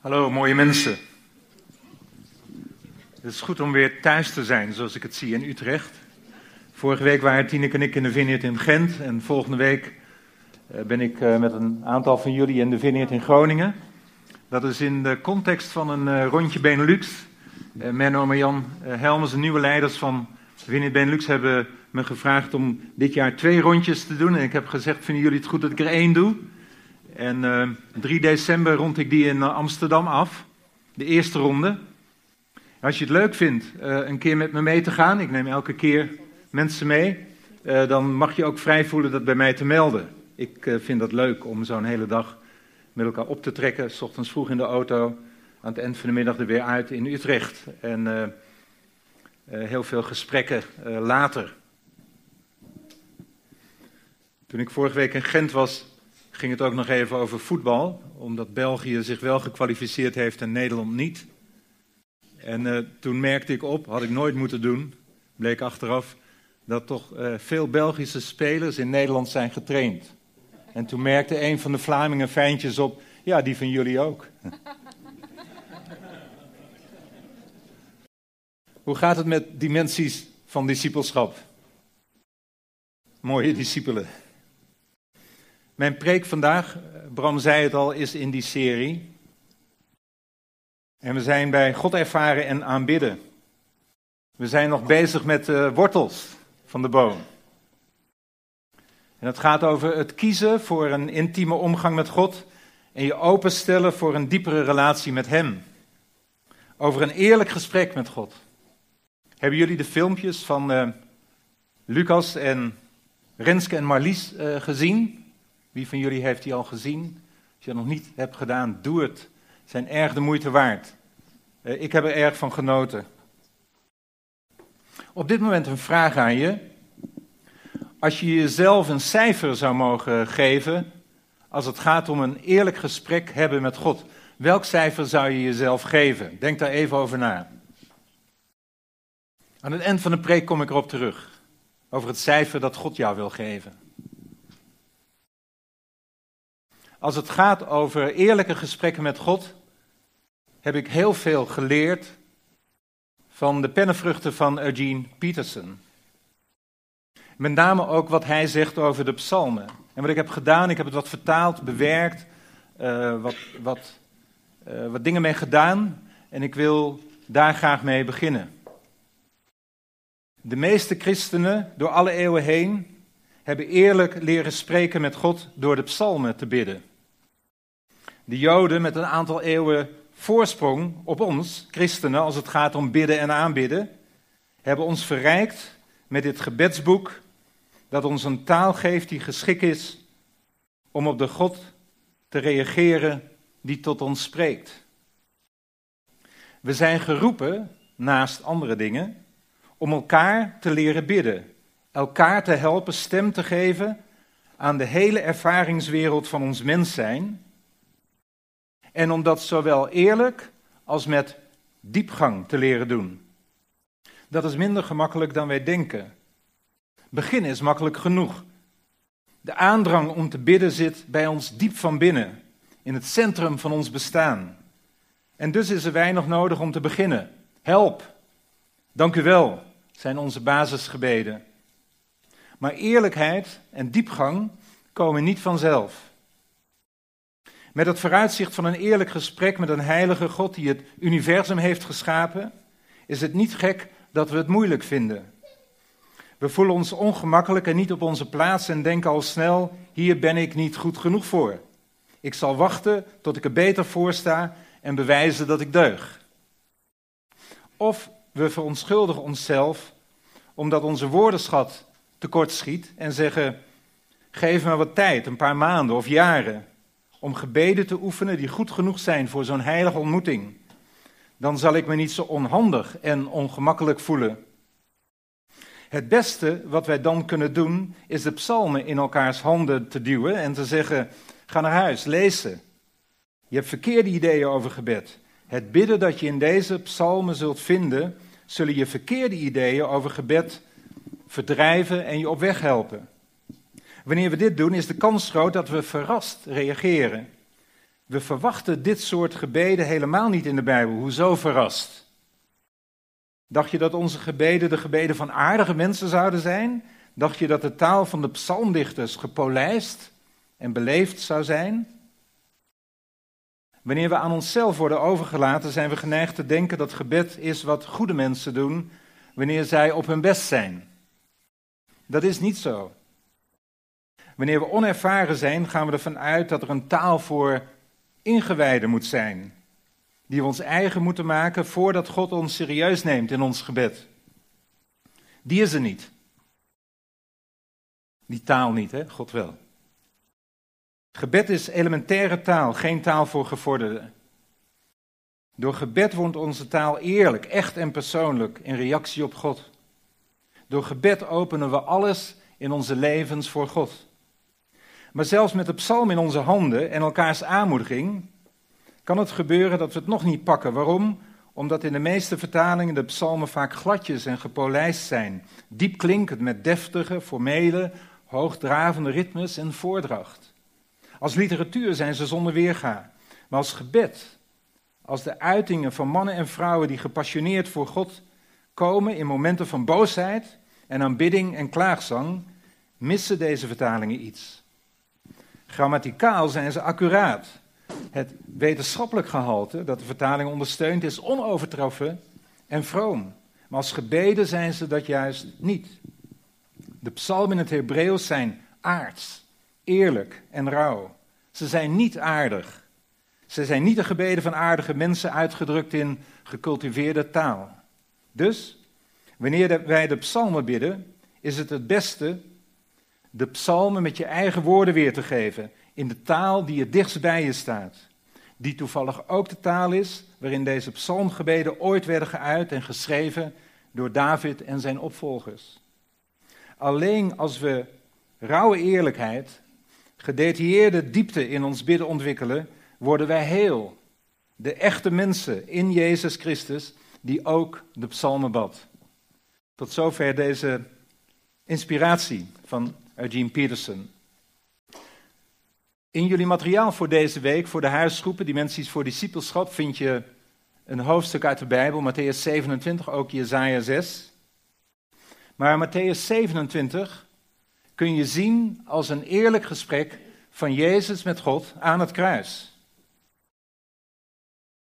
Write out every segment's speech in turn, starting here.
Hallo mooie mensen. Het is goed om weer thuis te zijn, zoals ik het zie in Utrecht. Vorige week waren Tineke en ik in de Vineyard in Gent. En volgende week eh, ben ik eh, met een aantal van jullie in de Vineyard in Groningen. Dat is in de context van een eh, rondje Benelux. Menno en Marjan Helmers, de nieuwe leiders van Vineyard Benelux, hebben me gevraagd om dit jaar twee rondjes te doen. En ik heb gezegd, vinden jullie het goed dat ik er één doe? En uh, 3 december rond ik die in Amsterdam af. De eerste ronde. Als je het leuk vindt uh, een keer met me mee te gaan, ik neem elke keer mensen mee, dan mag je ook vrij voelen dat bij mij te melden. Ik vind dat leuk om zo'n hele dag met elkaar op te trekken, s ochtends vroeg in de auto, aan het eind van de middag er weer uit in Utrecht. En heel veel gesprekken later. Toen ik vorige week in Gent was, ging het ook nog even over voetbal, omdat België zich wel gekwalificeerd heeft en Nederland niet. En uh, toen merkte ik op, had ik nooit moeten doen, bleek achteraf, dat toch uh, veel Belgische spelers in Nederland zijn getraind. En toen merkte een van de Vlamingen fijntjes op, ja, die van jullie ook. Hoe gaat het met dimensies van discipelschap? Mooie discipelen. Mijn preek vandaag, Bram zei het al, is in die serie. En we zijn bij God ervaren en aanbidden. We zijn nog bezig met de wortels van de boom. En het gaat over het kiezen voor een intieme omgang met God en je openstellen voor een diepere relatie met Hem. Over een eerlijk gesprek met God. Hebben jullie de filmpjes van uh, Lucas en Renske en Marlies uh, gezien? Wie van jullie heeft die al gezien? Als je dat nog niet hebt gedaan, doe het. Zijn erg de moeite waard. Uh, ik heb er erg van genoten. Op dit moment een vraag aan je. Als je jezelf een cijfer zou mogen geven, als het gaat om een eerlijk gesprek hebben met God, welk cijfer zou je jezelf geven? Denk daar even over na. Aan het eind van de preek kom ik erop terug. Over het cijfer dat God jou wil geven. Als het gaat over eerlijke gesprekken met God, heb ik heel veel geleerd van de pennenvruchten van Eugene Peterson. Met name ook wat hij zegt over de psalmen. En wat ik heb gedaan, ik heb het wat vertaald, bewerkt, uh, wat, wat, uh, wat dingen mee gedaan. En ik wil daar graag mee beginnen. De meeste christenen, door alle eeuwen heen, hebben eerlijk leren spreken met God door de psalmen te bidden. De Joden met een aantal eeuwen voorsprong op ons, christenen, als het gaat om bidden en aanbidden, hebben ons verrijkt met dit gebedsboek dat ons een taal geeft die geschikt is om op de God te reageren die tot ons spreekt. We zijn geroepen, naast andere dingen, om elkaar te leren bidden, elkaar te helpen stem te geven aan de hele ervaringswereld van ons mens zijn en om dat zowel eerlijk als met diepgang te leren doen. Dat is minder gemakkelijk dan wij denken. Beginnen is makkelijk genoeg. De aandrang om te bidden zit bij ons diep van binnen, in het centrum van ons bestaan. En dus is er weinig nodig om te beginnen. Help, dank u wel, zijn onze basisgebeden. Maar eerlijkheid en diepgang komen niet vanzelf. Met het vooruitzicht van een eerlijk gesprek met een heilige God die het universum heeft geschapen, is het niet gek dat we het moeilijk vinden. We voelen ons ongemakkelijk en niet op onze plaats en denken al snel: hier ben ik niet goed genoeg voor. Ik zal wachten tot ik er beter voor sta en bewijzen dat ik deug. Of we verontschuldigen onszelf omdat onze woordenschat tekort schiet en zeggen: geef me wat tijd, een paar maanden of jaren om gebeden te oefenen die goed genoeg zijn voor zo'n heilige ontmoeting, dan zal ik me niet zo onhandig en ongemakkelijk voelen. Het beste wat wij dan kunnen doen, is de psalmen in elkaars handen te duwen en te zeggen: ga naar huis, lees ze. Je hebt verkeerde ideeën over gebed. Het bidden dat je in deze psalmen zult vinden, zullen je verkeerde ideeën over gebed verdrijven en je op weg helpen. Wanneer we dit doen, is de kans groot dat we verrast reageren. We verwachten dit soort gebeden helemaal niet in de Bijbel. Hoezo verrast? Dacht je dat onze gebeden de gebeden van aardige mensen zouden zijn? Dacht je dat de taal van de psalmdichters gepolijst en beleefd zou zijn? Wanneer we aan onszelf worden overgelaten, zijn we geneigd te denken dat gebed is wat goede mensen doen wanneer zij op hun best zijn. Dat is niet zo. Wanneer we onervaren zijn, gaan we ervan uit dat er een taal voor ingewijden moet zijn, die we ons eigen moeten maken voordat God ons serieus neemt in ons gebed. Die is er niet. Die taal niet, hè? God wel. Gebed is elementaire taal, geen taal voor gevorderden. Door gebed wordt onze taal eerlijk, echt en persoonlijk in reactie op God. Door gebed openen we alles in onze levens voor God. Maar zelfs met de psalm in onze handen en elkaars aanmoediging kan het gebeuren dat we het nog niet pakken. Waarom? Omdat in de meeste vertalingen de psalmen vaak gladjes en gepolijst zijn, diep klinkend met deftige, formele, hoogdravende ritmes en voordracht. Als literatuur zijn ze zonder weerga, maar als gebed, als de uitingen van mannen en vrouwen die gepassioneerd voor God komen in momenten van boosheid en aanbidding en klaagzang, missen deze vertalingen iets. Grammaticaal zijn ze accuraat. Het wetenschappelijk gehalte dat de vertaling ondersteunt is onovertroffen en vroom. Maar als gebeden zijn ze dat juist niet. De psalmen in het Hebreeuws zijn aards, eerlijk en rauw. Ze zijn niet aardig. Ze zijn niet de gebeden van aardige mensen uitgedrukt in gecultiveerde taal. Dus, wanneer wij de psalmen bidden, is het het beste de psalmen met je eigen woorden weer te geven, in de taal die het dichtst bij je staat. Die toevallig ook de taal is waarin deze psalmgebeden ooit werden geuit en geschreven door David en zijn opvolgers. Alleen als we rauwe eerlijkheid, gedetailleerde diepte in ons bidden ontwikkelen, worden wij heel. De echte mensen in Jezus Christus, die ook de psalmen bad. Tot zover deze inspiratie van Eugene Peterson. In jullie materiaal voor deze week, voor de huisgroepen, Dimensies voor Discipelschap, vind je een hoofdstuk uit de Bijbel, Matthäus 27, ook Jezaja 6. Maar Matthäus 27 kun je zien als een eerlijk gesprek van Jezus met God aan het kruis.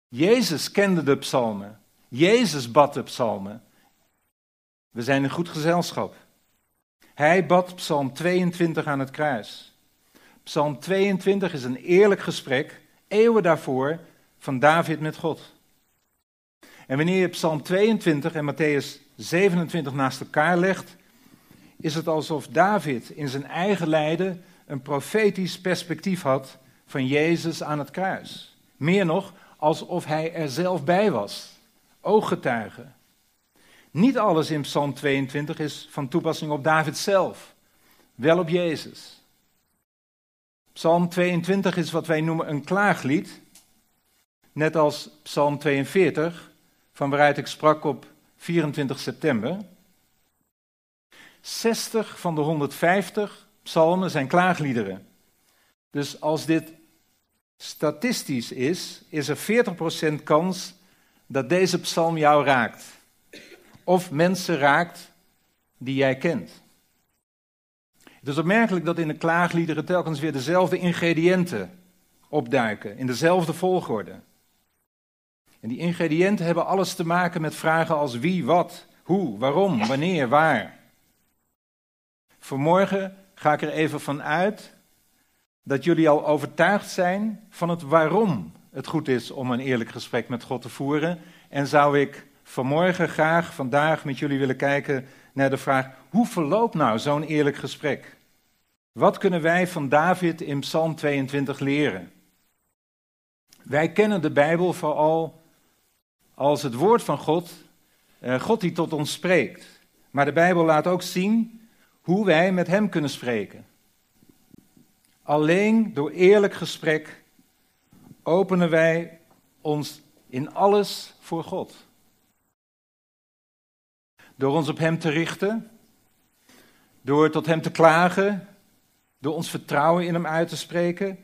Jezus kende de psalmen. Jezus bad de psalmen. We zijn in goed gezelschap. Hij bad Psalm 22 aan het kruis. Psalm 22 is een eerlijk gesprek, eeuwen daarvoor, van David met God. En wanneer je Psalm 22 en Matthäus 27 naast elkaar legt, is het alsof David in zijn eigen lijden een profetisch perspectief had van Jezus aan het kruis. Meer nog, alsof hij er zelf bij was. Ooggetuige. Niet alles in Psalm 22 is van toepassing op David zelf, wel op Jezus. Psalm 22 is wat wij noemen een klaaglied, net als Psalm 42, van waaruit ik sprak op 24 september. 60 van de 150 psalmen zijn klaagliederen. Dus als dit statistisch is, is er 40% kans dat deze psalm jou raakt. Of mensen raakt die jij kent. Het is opmerkelijk dat in de klaagliederen telkens weer dezelfde ingrediënten opduiken, in dezelfde volgorde. En die ingrediënten hebben alles te maken met vragen als wie, wat, hoe, waarom, wanneer, waar. Vanmorgen ga ik er even van uit dat jullie al overtuigd zijn van het waarom het goed is om een eerlijk gesprek met God te voeren. En zou ik vanmorgen graag, vandaag met jullie willen kijken naar de vraag, hoe verloopt nou zo'n eerlijk gesprek? Wat kunnen wij van David in Psalm 22 leren? Wij kennen de Bijbel vooral als het woord van God, eh, God die tot ons spreekt. Maar de Bijbel laat ook zien hoe wij met Hem kunnen spreken. Alleen door eerlijk gesprek openen wij ons in alles voor God. Door ons op Hem te richten, door tot Hem te klagen, door ons vertrouwen in Hem uit te spreken,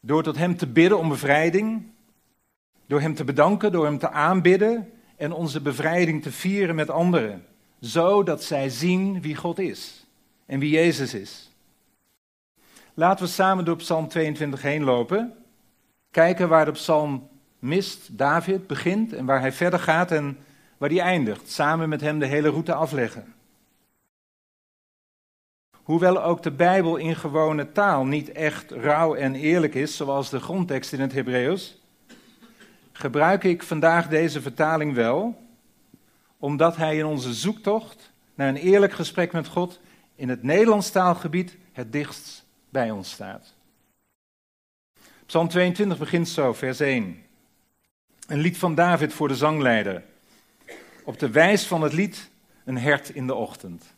Door tot Hem te bidden om bevrijding, door Hem te bedanken, door Hem te aanbidden en onze bevrijding te vieren met anderen, zodat zij zien wie God is en wie Jezus is. Laten we samen door Psalm 22 heen lopen, kijken waar de psalm mist, David begint en waar hij verder gaat en waar hij eindigt. Samen met hem de hele route afleggen. Hoewel ook de Bijbel in gewone taal niet echt rauw en eerlijk is, zoals de grondtekst in het Hebreeuws, gebruik ik vandaag deze vertaling wel, omdat hij in onze zoektocht naar een eerlijk gesprek met God in het Nederlands taalgebied het dichtst bij ons staat. Psalm 22 begint zo, vers 1. Een lied van David voor de zangleider. Op de wijs van het lied een hert in de ochtend.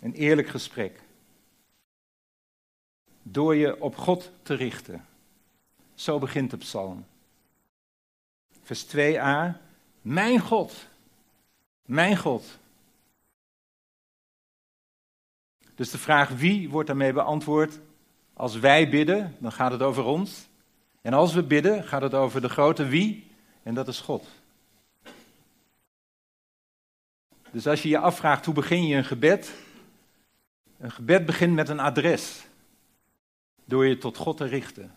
Een eerlijk gesprek. Door je op God te richten. Zo begint de psalm. Vers 2a. Mijn God. Mijn God. Dus de vraag wie wordt daarmee beantwoord? Als wij bidden, dan gaat het over ons. En als we bidden, gaat het over de grote wie, en dat is God. Dus als je je afvraagt hoe begin je een gebed, een gebed begint met een adres, door je tot God te richten.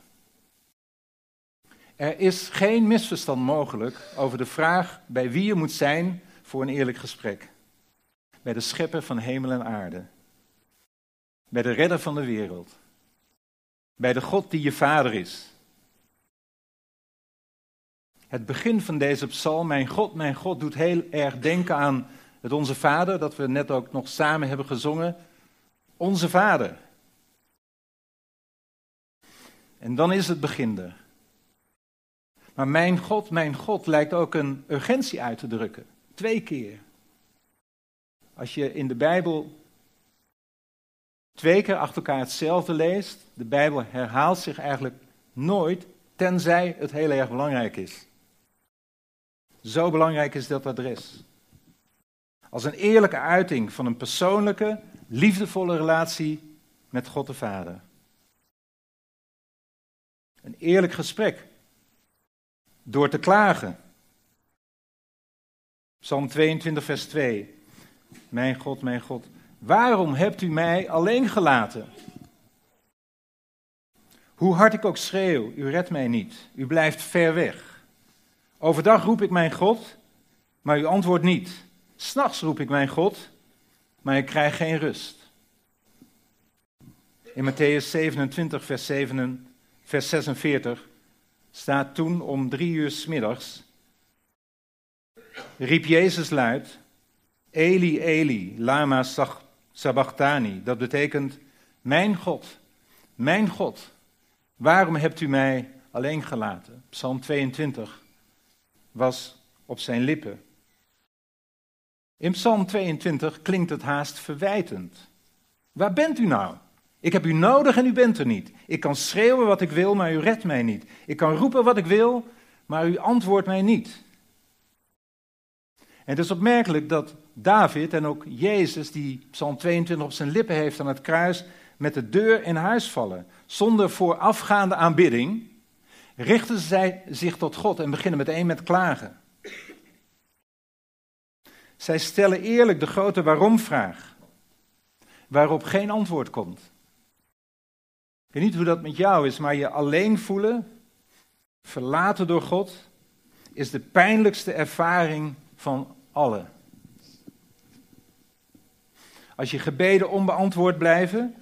Er is geen misverstand mogelijk over de vraag bij wie je moet zijn voor een eerlijk gesprek. Bij de schepper van hemel en aarde. Bij de redder van de wereld. Bij de God die je vader is. Het begin van deze psalm, mijn God, mijn God, doet heel erg denken aan het Onze Vader, dat we net ook nog samen hebben gezongen. Onze Vader. En dan is het begin er. Maar mijn God, mijn God lijkt ook een urgentie uit te drukken. Twee keer. Als je in de Bijbel twee keer achter elkaar hetzelfde leest, de Bijbel herhaalt zich eigenlijk nooit, tenzij het heel erg belangrijk is. Zo belangrijk is dat adres. Als een eerlijke uiting van een persoonlijke, liefdevolle relatie met God de Vader. Een eerlijk gesprek. Door te klagen. Psalm 22, vers 2. Mijn God, mijn God, waarom hebt u mij alleen gelaten? Hoe hard ik ook schreeuw, u redt mij niet. U blijft ver weg. Overdag roep ik mijn God, maar u antwoordt niet. S'nachts roep ik mijn God, maar ik krijg geen rust. In Matthäus 27, vers, 7, vers 46 staat toen om drie uur s middags, riep Jezus luid, Eli, Eli, lama sabachthani. Dat betekent, mijn God, mijn God, waarom hebt u mij alleen gelaten? Psalm 22 was op zijn lippen. In Psalm 22 klinkt het haast verwijtend. Waar bent u nou? Ik heb u nodig en u bent er niet. Ik kan schreeuwen wat ik wil, maar u redt mij niet. Ik kan roepen wat ik wil, maar u antwoordt mij niet. En het is opmerkelijk dat David en ook Jezus, die Psalm 22 op zijn lippen heeft aan het kruis, met de deur in huis vallen. Zonder voorafgaande aanbidding richten zij zich tot God en beginnen meteen met klagen. Zij stellen eerlijk de grote waarom-vraag, waarop geen antwoord komt. Ik weet niet hoe dat met jou is, maar je alleen voelen, verlaten door God, is de pijnlijkste ervaring van alle. Als je gebeden onbeantwoord blijven,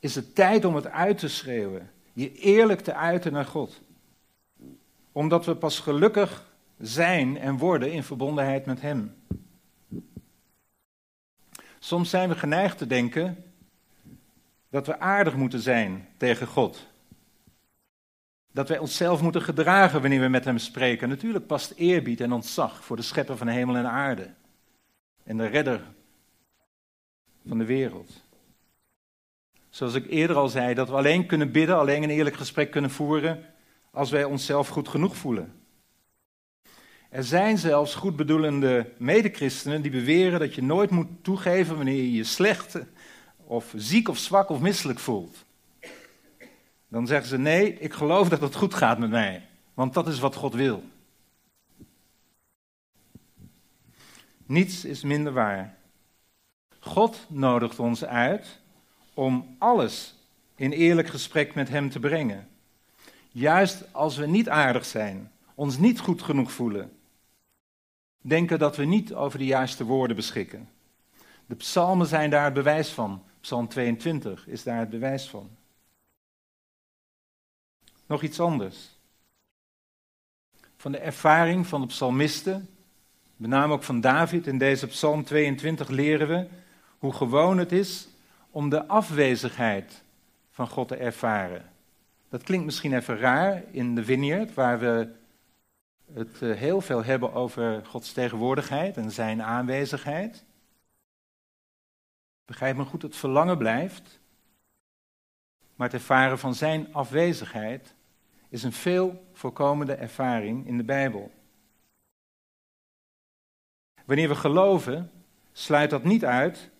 is het tijd om het uit te schreeuwen. Je eerlijk te uiten naar God. Omdat we pas gelukkig zijn en worden in verbondenheid met Hem. Soms zijn we geneigd te denken dat we aardig moeten zijn tegen God. Dat wij onszelf moeten gedragen wanneer we met Hem spreken. Natuurlijk past eerbied en ontzag voor de schepper van hemel en aarde. En de redder van de wereld. Zoals ik eerder al zei, dat we alleen kunnen bidden, alleen een eerlijk gesprek kunnen voeren als wij onszelf goed genoeg voelen. Er zijn zelfs goedbedoelende medechristenen die beweren dat je nooit moet toegeven wanneer je je slecht of ziek of zwak of misselijk voelt. dan zeggen ze nee, ik geloof dat het goed gaat met mij, want dat is wat God wil. Niets is minder waar. God nodigt ons uit om alles in eerlijk gesprek met Hem te brengen. Juist als we niet aardig zijn, ons niet goed genoeg voelen, denken dat we niet over de juiste woorden beschikken. De psalmen zijn daar het bewijs van. Psalm 22 is daar het bewijs van. Nog iets anders. Van de ervaring van de psalmisten, met name ook van David in deze Psalm 22, leren we hoe gewoon het is om de afwezigheid van God te ervaren. Dat klinkt misschien even raar in de vineyard, waar we het eh, heel veel hebben over Gods tegenwoordigheid en zijn aanwezigheid. Begrijp me goed, het verlangen blijft, maar het ervaren van zijn afwezigheid is een veel voorkomende ervaring in de Bijbel. Wanneer we geloven, sluit dat niet uit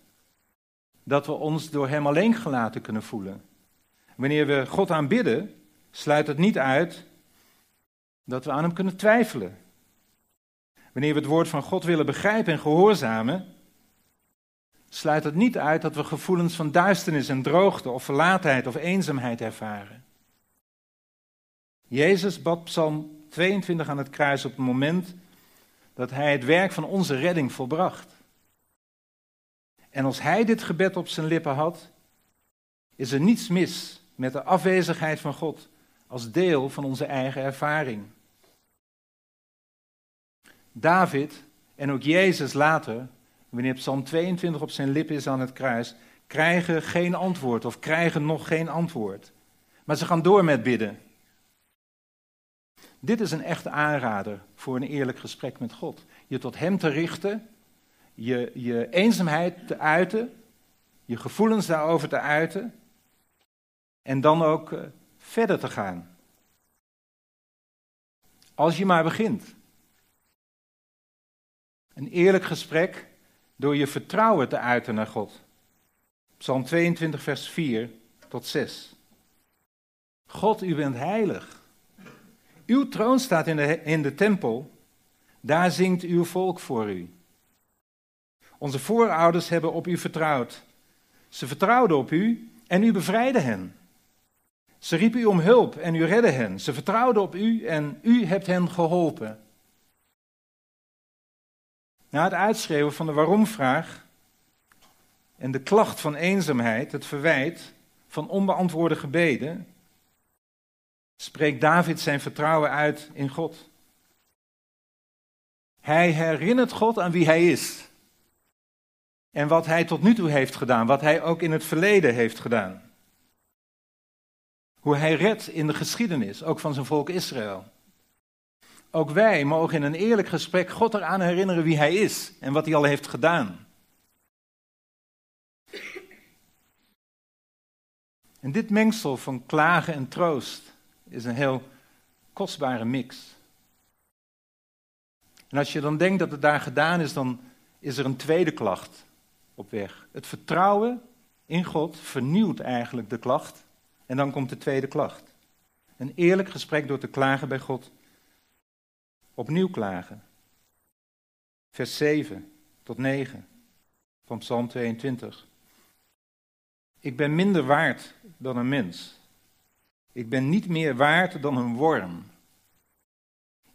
dat we ons door Hem alleen gelaten kunnen voelen. Wanneer we God aanbidden, sluit het niet uit dat we aan Hem kunnen twijfelen. Wanneer we het woord van God willen begrijpen en gehoorzamen, sluit het niet uit dat we gevoelens van duisternis en droogte of verlatenheid of eenzaamheid ervaren. Jezus bad Psalm 22 aan het kruis op het moment dat hij het werk van onze redding volbracht. En als hij dit gebed op zijn lippen had, is er niets mis met de afwezigheid van God als deel van onze eigen ervaring. David en ook Jezus later, wanneer Psalm 22 op zijn lippen is aan het kruis, krijgen geen antwoord of krijgen nog geen antwoord. Maar ze gaan door met bidden. Dit is een echte aanrader voor een eerlijk gesprek met God. Je tot Hem te richten, je, je eenzaamheid te uiten, je gevoelens daarover te uiten en dan ook uh, verder te gaan. Als je maar begint. Een eerlijk gesprek door je vertrouwen te uiten naar God. Psalm 22, vers 4 tot 6. God, u bent heilig. Uw troon staat in de, in de tempel. Daar zingt uw volk voor u. Onze voorouders hebben op u vertrouwd. Ze vertrouwden op u en u bevrijdde hen. Ze riepen u om hulp en u redde hen. Ze vertrouwden op u en u hebt hen geholpen. Na het uitschreeuwen van de waarom-vraag en de klacht van eenzaamheid, het verwijt van onbeantwoorde gebeden, spreekt David zijn vertrouwen uit in God. Hij herinnert God aan wie hij is. En wat hij tot nu toe heeft gedaan, wat hij ook in het verleden heeft gedaan. Hoe hij redt in de geschiedenis, ook van zijn volk Israël. Ook wij mogen in een eerlijk gesprek God eraan herinneren wie hij is en wat hij al heeft gedaan. En dit mengsel van klagen en troost is een heel kostbare mix. En als je dan denkt dat het daar gedaan is, dan is er een tweede klacht op weg. Het vertrouwen in God vernieuwt eigenlijk de klacht. En dan komt de tweede klacht. Een eerlijk gesprek door te klagen bij God. Opnieuw klagen. Vers 7 tot 9 van Psalm 22. Ik ben minder waard dan een mens. Ik ben niet meer waard dan een worm.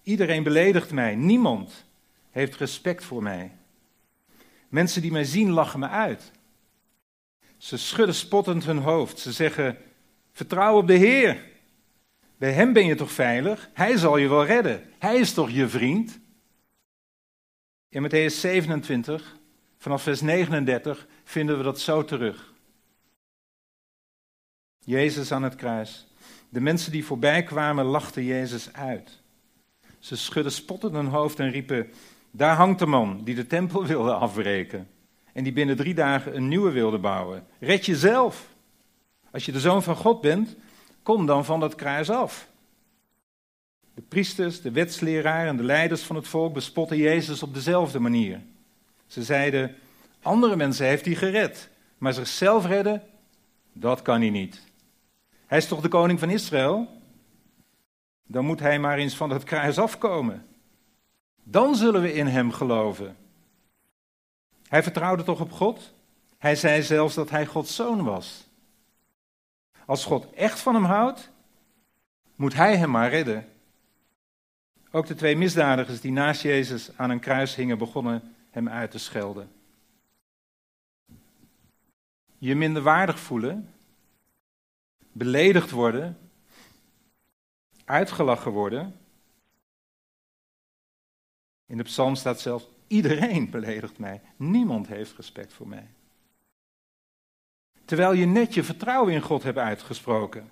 Iedereen beledigt mij, niemand heeft respect voor mij. Mensen die mij zien lachen me uit. Ze schudden spottend hun hoofd. Ze zeggen: Vertrouw op de Heer. Bij Hem ben je toch veilig? Hij zal je wel redden. Hij is toch je vriend? In Matthäus 27, vanaf vers 39, vinden we dat zo terug. Jezus aan het kruis. De mensen die voorbij kwamen lachten Jezus uit. Ze schudden spottend hun hoofd en riepen: Daar hangt de man die de tempel wilde afbreken. En die binnen drie dagen een nieuwe wilde bouwen. Red jezelf. Als je de zoon van God bent, kom dan van dat kruis af. De priesters, de wetsleraar en de leiders van het volk bespotten Jezus op dezelfde manier. Ze zeiden: Andere mensen heeft hij gered, maar zichzelf redden, dat kan hij niet. Hij is toch de koning van Israël? Dan moet hij maar eens van het kruis afkomen. Dan zullen we in hem geloven. Hij vertrouwde toch op God? Hij zei zelfs dat hij Gods zoon was. Als God echt van hem houdt, moet hij hem maar redden. Ook de twee misdadigers die naast Jezus aan een kruis hingen, begonnen hem uit te schelden. Je minder waardig voelen, beledigd worden, uitgelachen worden. In de psalm staat zelfs, iedereen beledigt mij. Niemand heeft respect voor mij. Terwijl je net je vertrouwen in God hebt uitgesproken.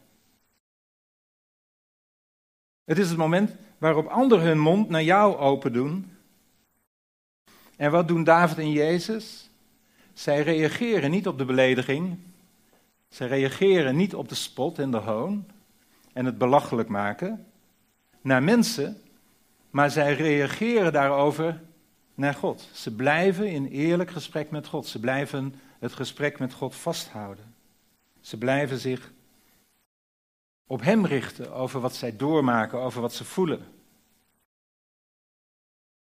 Het is het moment waarop anderen hun mond naar jou open doen. En wat doen David en Jezus? Zij reageren niet op de belediging. Zij reageren niet op de spot en de hoon en het belachelijk maken naar mensen, maar zij reageren daarover naar God. Ze blijven in eerlijk gesprek met God. Ze blijven het gesprek met God vasthouden. Ze blijven zich op Hem richten over wat zij doormaken, over wat ze voelen.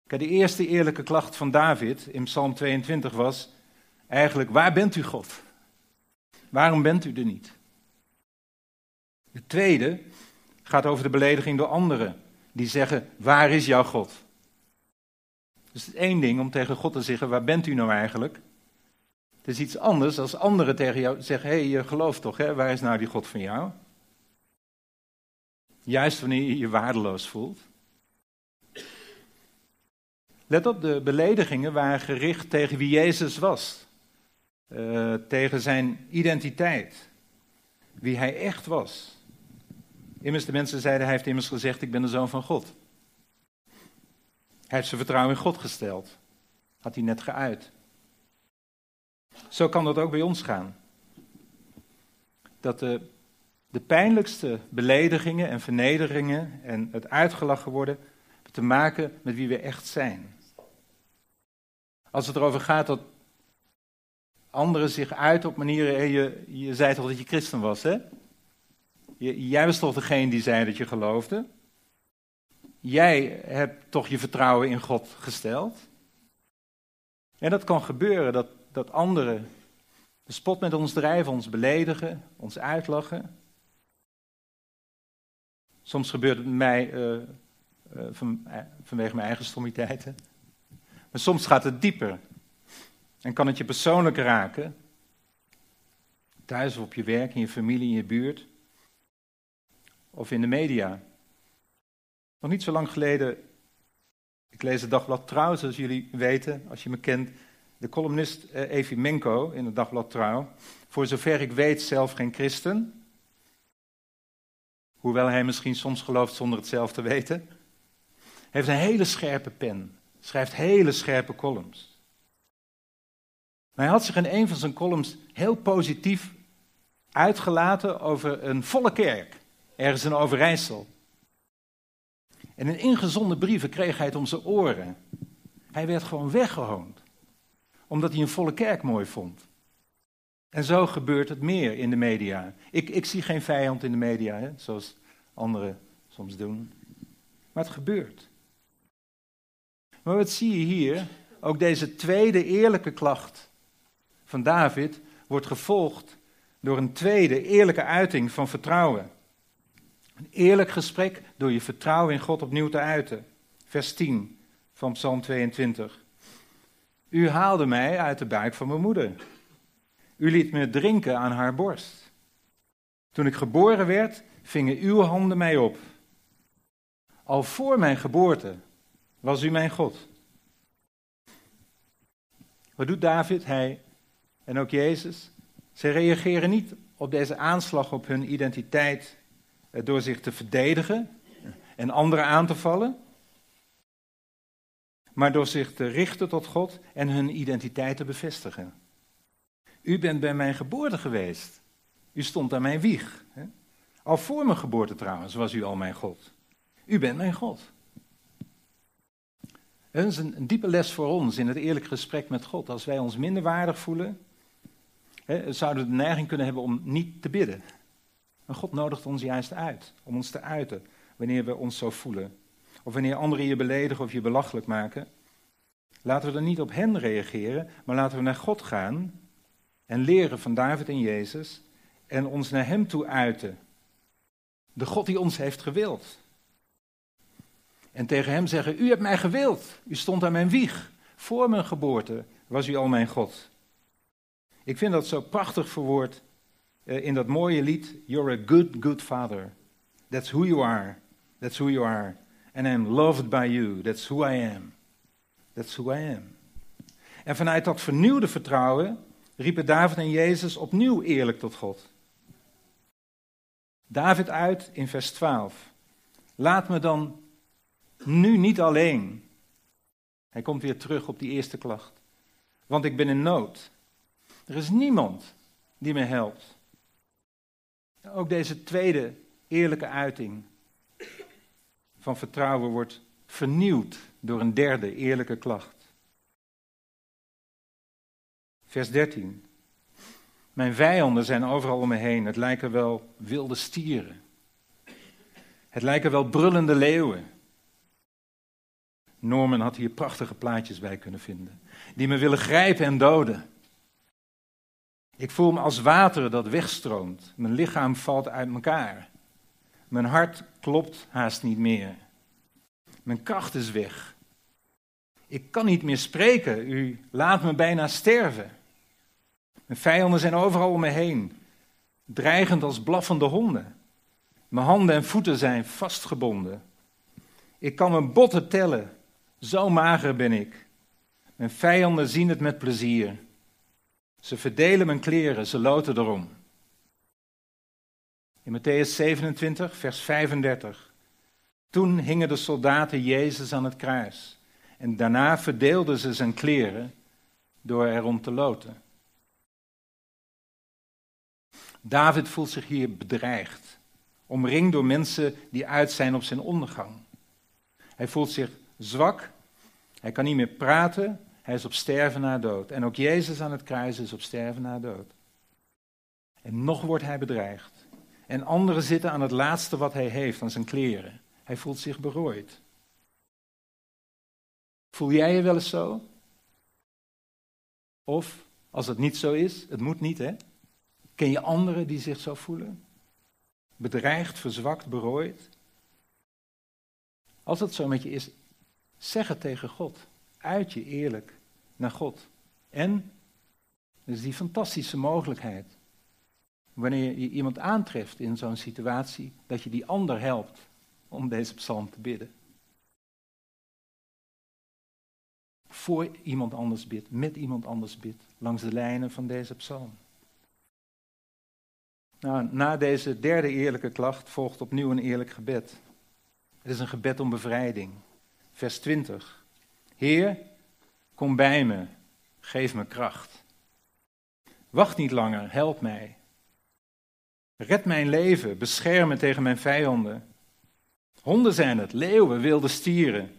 Kijk, de eerste eerlijke klacht van David in Psalm 22 was eigenlijk, waar bent u God? Waarom bent u er niet? De tweede gaat over de belediging door anderen, die zeggen, waar is jouw God? Dus het één ding om tegen God te zeggen, waar bent u nou eigenlijk? Het is iets anders als anderen tegen jou zeggen, hé, hey, je gelooft toch, hè? waar is nou die God van jou? Juist wanneer je je waardeloos voelt. Let op, de beledigingen waren gericht tegen wie Jezus was. Uh, tegen zijn identiteit. Wie hij echt was. Immers, de mensen zeiden, hij heeft immers gezegd, ik ben de zoon van God. Hij heeft zijn vertrouwen in God gesteld. Had hij net geuit. Zo kan dat ook bij ons gaan. Dat de, de pijnlijkste beledigingen en vernederingen en het uitgelachen worden te maken met wie we echt zijn. Als het erover gaat dat anderen zich uit op manieren. Je, je zei toch dat je christen was, hè? Jij was toch degene die zei dat je geloofde? Jij hebt toch je vertrouwen in God gesteld? En dat kan gebeuren, dat, dat anderen de spot met ons drijven, ons beledigen, ons uitlachen. Soms gebeurt het mij uh, uh, van, uh, vanwege mijn eigen stommiteiten. Maar soms gaat het dieper. En kan het je persoonlijk raken. Thuis of op je werk, in je familie, in je buurt. Of in de media. Nog niet zo lang geleden, ik lees het dagblad Trouw, zoals jullie weten, als je me kent. De columnist eh, Evi Menko in het dagblad Trouw. Voor zover ik weet zelf geen christen. Hoewel hij misschien soms gelooft zonder het zelf te weten. Heeft een hele scherpe pen. Schrijft hele scherpe columns. Maar hij had zich in een van zijn columns heel positief uitgelaten over een volle kerk. Ergens in Overijssel. En in ingezonden brieven kreeg hij het om zijn oren. Hij werd gewoon weggehoond. Omdat hij een volle kerk mooi vond. En zo gebeurt het meer in de media. Ik, ik zie geen vijand in de media, hè, zoals anderen soms doen. Maar het gebeurt. Maar wat zie je hier? Ook deze tweede eerlijke klacht van David wordt gevolgd door een tweede eerlijke uiting van vertrouwen. Een eerlijk gesprek door je vertrouwen in God opnieuw te uiten. Vers 10 van Psalm 22. U haalde mij uit de buik van mijn moeder. U liet me drinken aan haar borst. Toen ik geboren werd, vingen uw handen mij op. Al voor mijn geboorte was u mijn God. Wat doet David? Hij en ook Jezus. Ze reageren niet op deze aanslag op hun identiteit door zich te verdedigen en anderen aan te vallen, maar door zich te richten tot God en hun identiteit te bevestigen. U bent bij mijn geboorte geweest. U stond aan mijn wieg. Al voor mijn geboorte trouwens was u al mijn God. U bent mijn God. Dat is een, diepe les voor ons in het eerlijk gesprek met God. Als wij ons minder waardig voelen, hè, zouden we de neiging kunnen hebben om niet te bidden. En God nodigt ons juist uit om ons te uiten wanneer we ons zo voelen. Of wanneer anderen je beledigen of je belachelijk maken. Laten we dan niet op hen reageren, maar laten we naar God gaan en leren van David en Jezus en ons naar Hem toe uiten. De God die ons heeft gewild. En tegen Hem zeggen, U hebt mij gewild, U stond aan mijn wieg. Voor mijn geboorte was U al mijn God. Ik vind dat zo prachtig verwoord uh, in dat mooie lied, You're a good, good father. That's who you are. That's who you are. And I'm loved by you. That's who I am. That's who I am. En vanuit dat vernieuwde vertrouwen riepen David en Jezus opnieuw eerlijk tot God. David uit in vers 12. Laat me dan nu niet alleen. Hij komt weer terug op die eerste klacht. Want ik ben in nood. Er is niemand die me helpt. Ook deze tweede eerlijke uiting van vertrouwen wordt vernieuwd door een derde eerlijke klacht. Vers 13. Mijn vijanden zijn overal om me heen. Het lijken wel wilde stieren. Het lijken wel brullende leeuwen. Norman had hier prachtige plaatjes bij kunnen vinden. Die me willen grijpen en doden. Ik voel me als water dat wegstroomt. Mijn lichaam valt uit elkaar. Mijn hart klopt haast niet meer. Mijn kracht is weg. Ik kan niet meer spreken. U laat me bijna sterven. Mijn vijanden zijn overal om me heen, dreigend als blaffende honden. Mijn handen en voeten zijn vastgebonden. Ik kan mijn botten tellen, zo mager ben ik. Mijn vijanden zien het met plezier. Ze verdelen mijn kleren, ze loten erom. In Matthäus 27, vers 35. Toen hingen de soldaten Jezus aan het kruis. En daarna verdeelden ze zijn kleren door erom te loten. David voelt zich hier bedreigd, omringd door mensen die uit zijn op zijn ondergang. Hij voelt zich zwak, hij kan niet meer praten, hij is op sterven na dood. En ook Jezus aan het kruis is op sterven na dood. En nog wordt hij bedreigd. En anderen zitten aan het laatste wat hij heeft, aan zijn kleren. Hij voelt zich berooid. Voel jij je wel eens zo? Of, als het niet zo is, het moet niet hè, Ken je anderen die zich zo voelen? Bedreigd, verzwakt, berooid? Als het zo met je is, zeg het tegen God. Uit je eerlijk naar God. En, is die fantastische mogelijkheid, wanneer je iemand aantreft in zo'n situatie, dat je die ander helpt om deze psalm te bidden. Voor iemand anders bidt, met iemand anders bidt, langs de lijnen van deze psalm. Nou, na deze derde eerlijke klacht volgt opnieuw een eerlijk gebed. Het is een gebed om bevrijding. Vers 20. Heer, kom bij me, geef me kracht. Wacht niet langer, help mij. Red mijn leven, bescherm me tegen mijn vijanden. Honden zijn het, leeuwen, wilde stieren.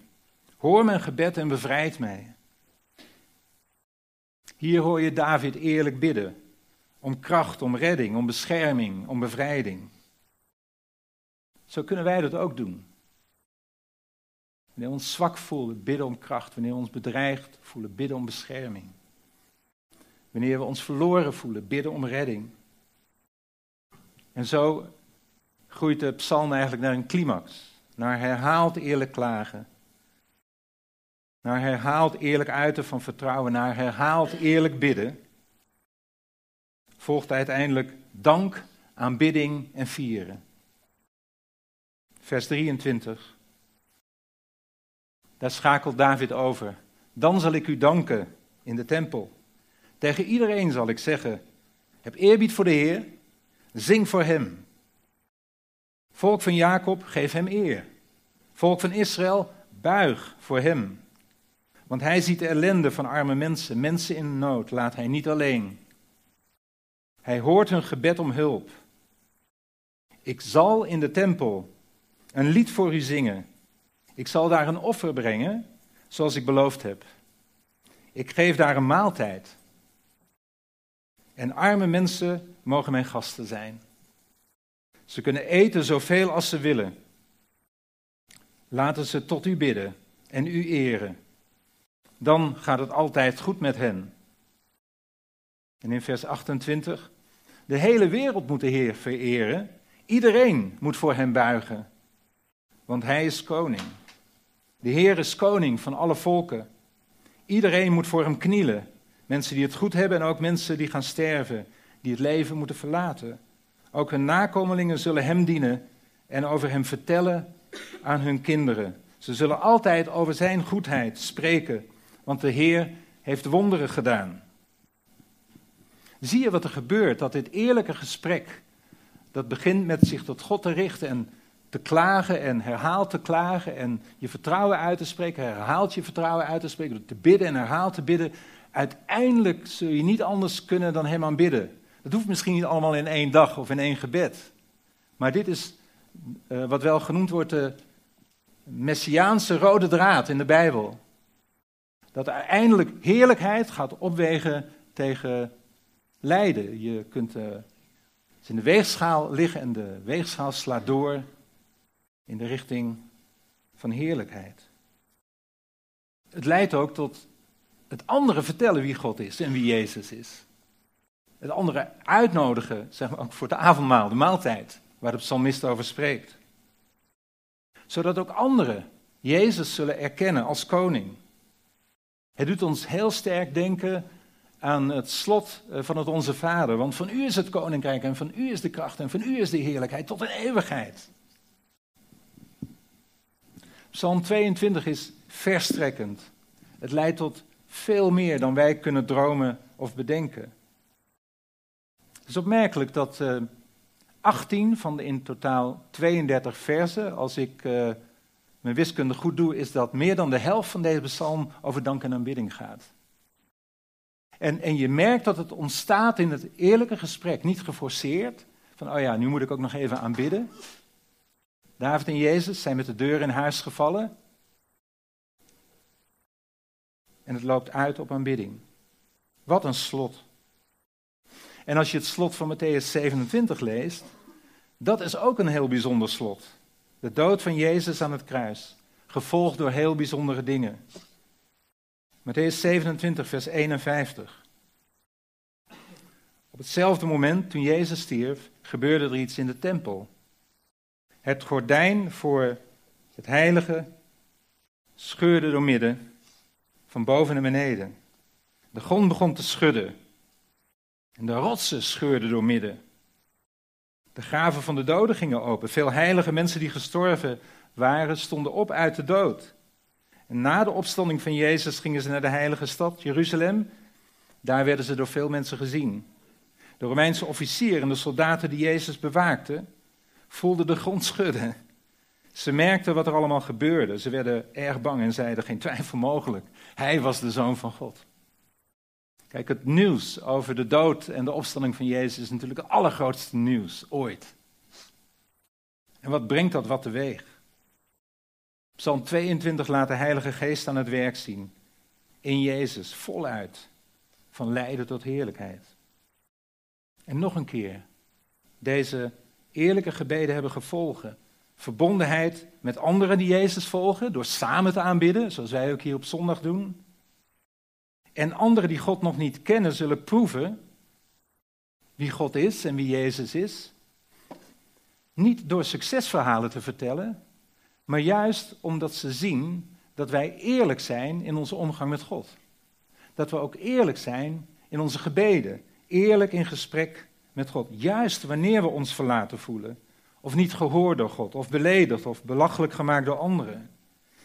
Hoor mijn gebed en bevrijd mij. Hier hoor je David eerlijk bidden. Om kracht, om redding, om bescherming, om bevrijding. Zo kunnen wij dat ook doen. Wanneer we ons zwak voelen, bidden om kracht. Wanneer we ons bedreigd voelen, bidden om bescherming. Wanneer we ons verloren voelen, bidden om redding. En zo groeit de psalm eigenlijk naar een climax. Naar herhaald eerlijk klagen. Naar herhaald eerlijk uiten van vertrouwen. Naar herhaald eerlijk bidden volgt uiteindelijk dank, aanbidding en vieren. Vers 23. Daar schakelt David over. Dan zal ik u danken in de tempel. Tegen iedereen zal ik zeggen: heb eerbied voor de Heer, zing voor Hem. Volk van Jacob, geef Hem eer. Volk van Israël, buig voor Hem. Want Hij ziet de ellende van arme mensen, mensen in nood, laat Hij niet alleen. Hij hoort hun gebed om hulp. Ik zal in de tempel een lied voor u zingen. Ik zal daar een offer brengen, zoals ik beloofd heb. Ik geef daar een maaltijd. En arme mensen mogen mijn gasten zijn. Ze kunnen eten zoveel als ze willen. Laten ze tot u bidden en u eren. Dan gaat het altijd goed met hen. En in vers 28, de hele wereld moet de Heer vereren. Iedereen moet voor hem buigen, want hij is koning. De Heer is koning van alle volken. Iedereen moet voor hem knielen. Mensen die het goed hebben en ook mensen die gaan sterven, die het leven moeten verlaten. Ook hun nakomelingen zullen hem dienen en over hem vertellen aan hun kinderen. Ze zullen altijd over zijn goedheid spreken, want de Heer heeft wonderen gedaan. Zie je wat er gebeurt? Dat dit eerlijke gesprek, dat begint met zich tot God te richten en te klagen en herhaalt te klagen en je vertrouwen uit te spreken, herhaalt je vertrouwen uit te spreken, te bidden en herhaalt te bidden. Uiteindelijk zul je niet anders kunnen dan hem aanbidden. Dat hoeft misschien niet allemaal in één dag of in één gebed. Maar dit is uh, wat wel genoemd wordt de messiaanse rode draad in de Bijbel. Dat uiteindelijk heerlijkheid gaat opwegen tegen lijden. Je kunt uh, in de weegschaal liggen en de weegschaal slaat door in de richting van heerlijkheid. Het leidt ook tot het andere vertellen wie God is en wie Jezus is. Het andere uitnodigen, zeg maar ook voor het avondmaal, de maaltijd, waar de psalmist over spreekt. Zodat ook anderen Jezus zullen erkennen als koning. Het doet ons heel sterk denken aan het slot eh, van het Onze Vader. Want van u is het koninkrijk en van u is de kracht en van u is de heerlijkheid tot een eeuwigheid. Psalm 22 is verstrekkend. Het leidt tot veel meer dan wij kunnen dromen of bedenken. Het is opmerkelijk dat uh, eh, 18 van de in totaal 32 versen, als ik uh, mijn wiskunde goed doe, is dat meer dan de helft van deze psalm over dank en aanbidding gaat. En, en je merkt dat het ontstaat in het eerlijke gesprek, niet geforceerd. Van, oh ja, nu moet ik ook nog even aanbidden. David en Jezus zijn met de deur in huis gevallen. En het loopt uit op aanbidding. Wat een slot. En als je het slot van Matthäus 27 leest, dat is ook een heel bijzonder slot. De dood van Jezus aan het kruis, gevolgd door heel bijzondere dingen. Matthäus 27, vers 51. Op hetzelfde moment, toen Jezus stierf, gebeurde er iets in de tempel. Het gordijn voor het heilige scheurde door midden, van boven naar beneden. De grond begon te schudden. En de rotsen scheurden door midden. De graven van de doden gingen open. Veel heilige mensen die gestorven waren, stonden op uit de dood. En na de opstanding van Jezus gingen ze naar de heilige stad, Jeruzalem. Daar werden ze door veel mensen gezien. De Romeinse officieren en de soldaten die Jezus bewaakten, voelden de grond schudden. Ze merkten wat er allemaal gebeurde. Ze werden erg bang en zeiden: geen twijfel mogelijk. Hij was de zoon van God. Kijk, het nieuws over de dood en de opstanding van Jezus is natuurlijk het allergrootste nieuws ooit. En wat brengt dat wat teweeg? Psalm 22 laat de Heilige Geest aan het werk zien. In Jezus, voluit. Van lijden tot heerlijkheid. En nog een keer. Deze eerlijke gebeden hebben gevolgen. Verbondenheid met anderen die Jezus volgen, door samen te aanbidden, zoals wij ook hier op zondag doen. En anderen die God nog niet kennen, zullen proeven wie God is en wie Jezus is. Niet door succesverhalen te vertellen, maar juist omdat ze zien dat wij eerlijk zijn in onze omgang met God. Dat we ook eerlijk zijn in onze gebeden, eerlijk in gesprek met God. Juist wanneer we ons verlaten voelen, of niet gehoord door God, of beledigd of belachelijk gemaakt door anderen.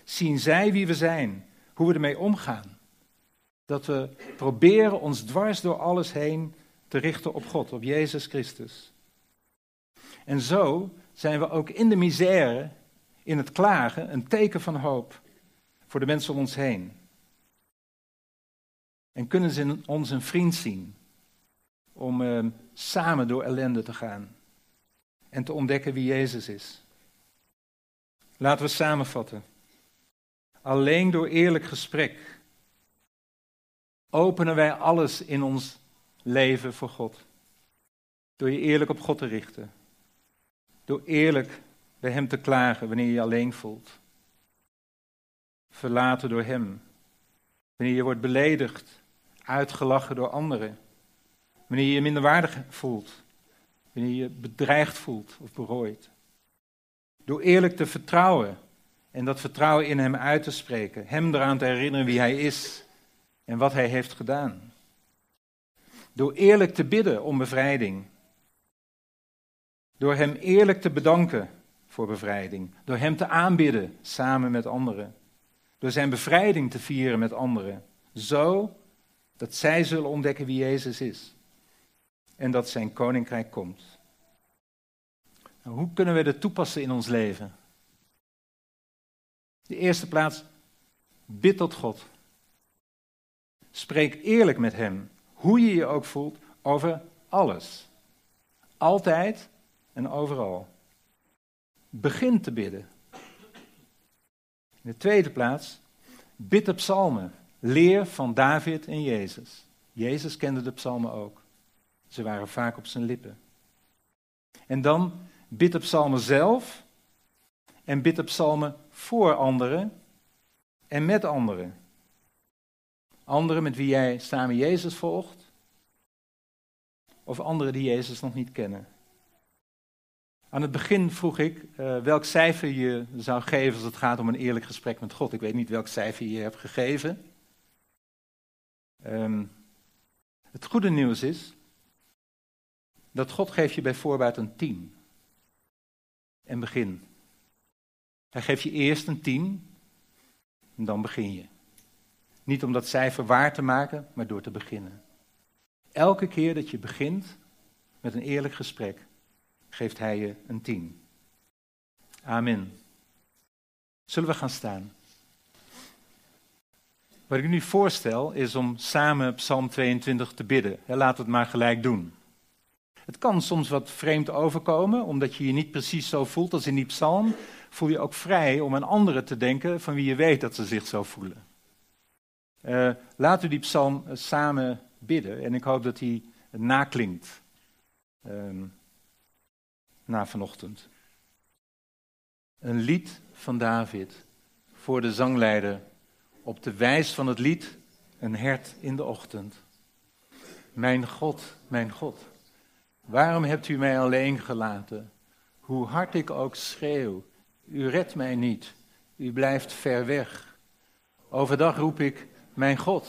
Zien zij wie we zijn, hoe we ermee omgaan. Dat we proberen ons dwars door alles heen te richten op God, op Jezus Christus. En zo zijn we ook in de misère in het klagen een teken van hoop voor de mensen om ons heen. En kunnen ze ons een vriend zien om uh, samen door ellende te gaan en te ontdekken wie Jezus is. Laten we samenvatten. Alleen door eerlijk gesprek openen wij alles in ons leven voor God. Door je eerlijk op God te richten. Door eerlijk bij Hem te klagen wanneer je je alleen voelt. Verlaten door Hem. Wanneer je wordt beledigd, uitgelachen door anderen. Wanneer je je minderwaardig voelt. Wanneer je bedreigd voelt of berooid. Door eerlijk te vertrouwen en dat vertrouwen in Hem uit te spreken. Hem eraan te herinneren wie Hij is en wat Hij heeft gedaan. Door eerlijk te bidden om bevrijding. Door Hem eerlijk te bedanken voor bevrijding. Door Hem te aanbidden samen met anderen. Door Zijn bevrijding te vieren met anderen. Zo dat zij zullen ontdekken wie Jezus is. En dat Zijn koninkrijk komt. Nou, hoe kunnen we dit toepassen in ons leven? De eerste plaats, bid tot God. Spreek eerlijk met Hem, hoe je je ook voelt, over alles. Altijd en overal. Begin te bidden. In de tweede plaats, bid de psalmen. Leer van David en Jezus. Jezus kende de psalmen ook. Ze waren vaak op zijn lippen. En dan bid de psalmen zelf en bid de psalmen voor anderen en met anderen. Anderen met wie jij samen Jezus volgt, of anderen die Jezus nog niet kennen. Aan het begin vroeg ik uh, welk cijfer je zou geven als het gaat om een eerlijk gesprek met God. Ik weet niet welk cijfer je hebt gegeven. Um, het goede nieuws is dat God geeft je bij voorbaat een 10. En begin. Hij geeft je eerst een 10 en dan begin je. Niet om dat cijfer waar te maken, maar door te beginnen. Elke keer dat je begint met een eerlijk gesprek, geeft hij je een 10. Amen. Zullen we gaan staan? Wat ik nu voorstel is om samen Psalm 22 te bidden. Laat het maar gelijk doen. Het kan soms wat vreemd overkomen, omdat je je niet precies zo voelt als in die psalm. Voel je ook vrij om aan anderen te denken van wie je weet dat ze zich zo voelen. Uh, laten we die psalm samen bidden en ik hoop dat hij naklinkt uh, na vanochtend. Een lied van David voor de zangleider op de wijs van het lied een hert in de ochtend. Mijn God, mijn God, waarom hebt u mij alleen gelaten? Hoe hard ik ook schreeuw, u redt mij niet, u blijft ver weg. Overdag roep ik, mijn God,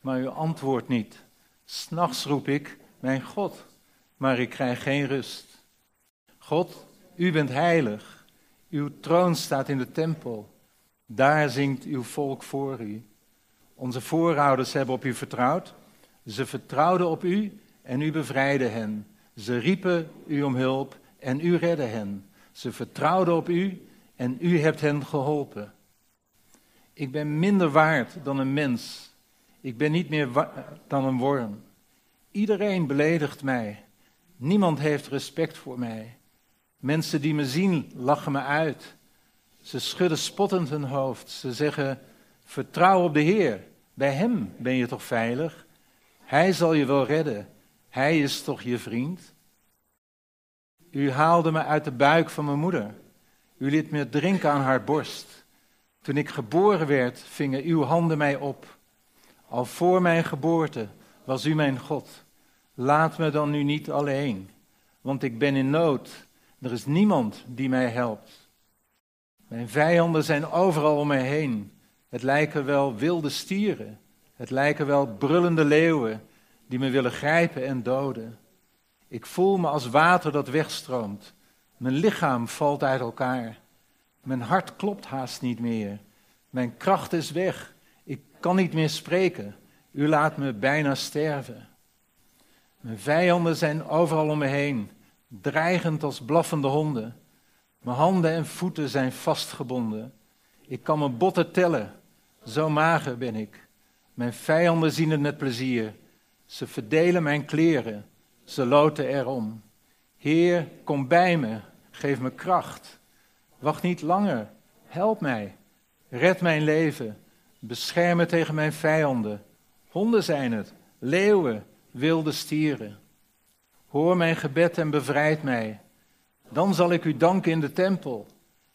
maar u antwoordt niet. S'nachts roep ik, mijn God, maar ik krijg geen rust. God, u bent heilig, uw troon staat in de tempel. Daar zingt uw volk voor u. Onze voorouders hebben op u vertrouwd. Ze vertrouwden op u en u bevrijdde hen. Ze riepen u om hulp en u redde hen. Ze vertrouwden op u en u hebt hen geholpen. Ik ben minder waard dan een mens. Ik ben niet meer dan een worm. Iedereen beledigt mij. Niemand heeft respect voor mij. Mensen die me zien lachen me uit. Ze schudden spottend hun hoofd. Ze zeggen: Vertrouw op de Heer. Bij Hem ben je toch veilig? Hij zal je wel redden. Hij is toch je vriend? U haalde me uit de buik van mijn moeder. U liet me drinken aan haar borst. Toen ik geboren werd, vingen uw handen mij op. Al voor mijn geboorte was u mijn God. Laat me dan nu niet alleen, want ik ben in nood. Er is niemand die mij helpt. Mijn vijanden zijn overal om mij heen. Het lijken wel wilde stieren. Het lijken wel brullende leeuwen die me willen grijpen en doden. Ik voel me als water dat wegstroomt. Mijn lichaam valt uit elkaar. Mijn hart klopt haast niet meer. Mijn kracht is weg. Ik kan niet meer spreken. U laat me bijna sterven. Mijn vijanden zijn overal om me heen, dreigend als blaffende honden. Mijn handen en voeten zijn vastgebonden. Ik kan mijn botten tellen. Zo mager ben ik. Mijn vijanden zien het met plezier. Ze verdelen mijn kleren. Ze loten erom. Heer, kom bij me. Geef me kracht. Wacht niet langer. Help mij. Red mijn leven. Bescherm me tegen mijn vijanden. Honden zijn het. Leeuwen. Wilde stieren. Hoor mijn gebed en bevrijd mij. Dan zal ik u danken in de tempel.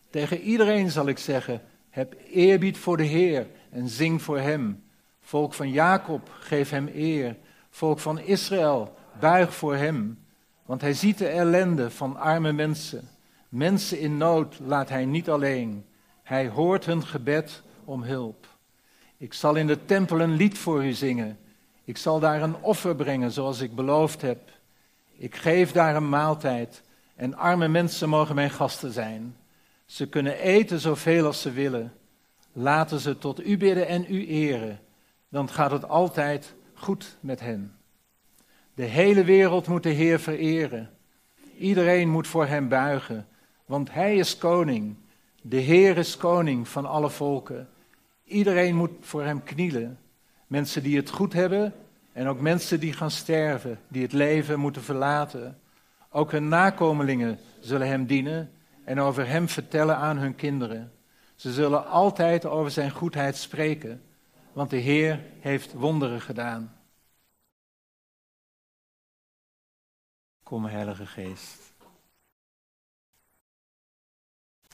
Tegen iedereen zal ik zeggen: heb eerbied voor de Heer en zing voor Hem. Volk van Jacob, geef Hem eer. Volk van Israël, buig voor Hem. Want Hij ziet de ellende van arme mensen. Mensen in nood laat Hij niet alleen. Hij hoort hun gebed om hulp. Ik zal in de tempel een lied voor u zingen. Ik zal daar een offer brengen zoals ik beloofd heb. Ik geef daar een maaltijd en arme mensen mogen mijn gasten zijn. Ze kunnen eten zoveel als ze willen. Laten ze tot u bidden en u eren. Dan gaat het altijd goed met hen. De hele wereld moet de Heer vereren. Iedereen moet voor hem buigen, want hij is koning. De Heer is koning van alle volken. Iedereen moet voor hem knielen. Mensen die het goed hebben en ook mensen die gaan sterven, die het leven moeten verlaten. Ook hun nakomelingen zullen hem dienen en over hem vertellen aan hun kinderen. Ze zullen altijd over zijn goedheid spreken, want de Heer heeft wonderen gedaan. Kom, Heilige Geest.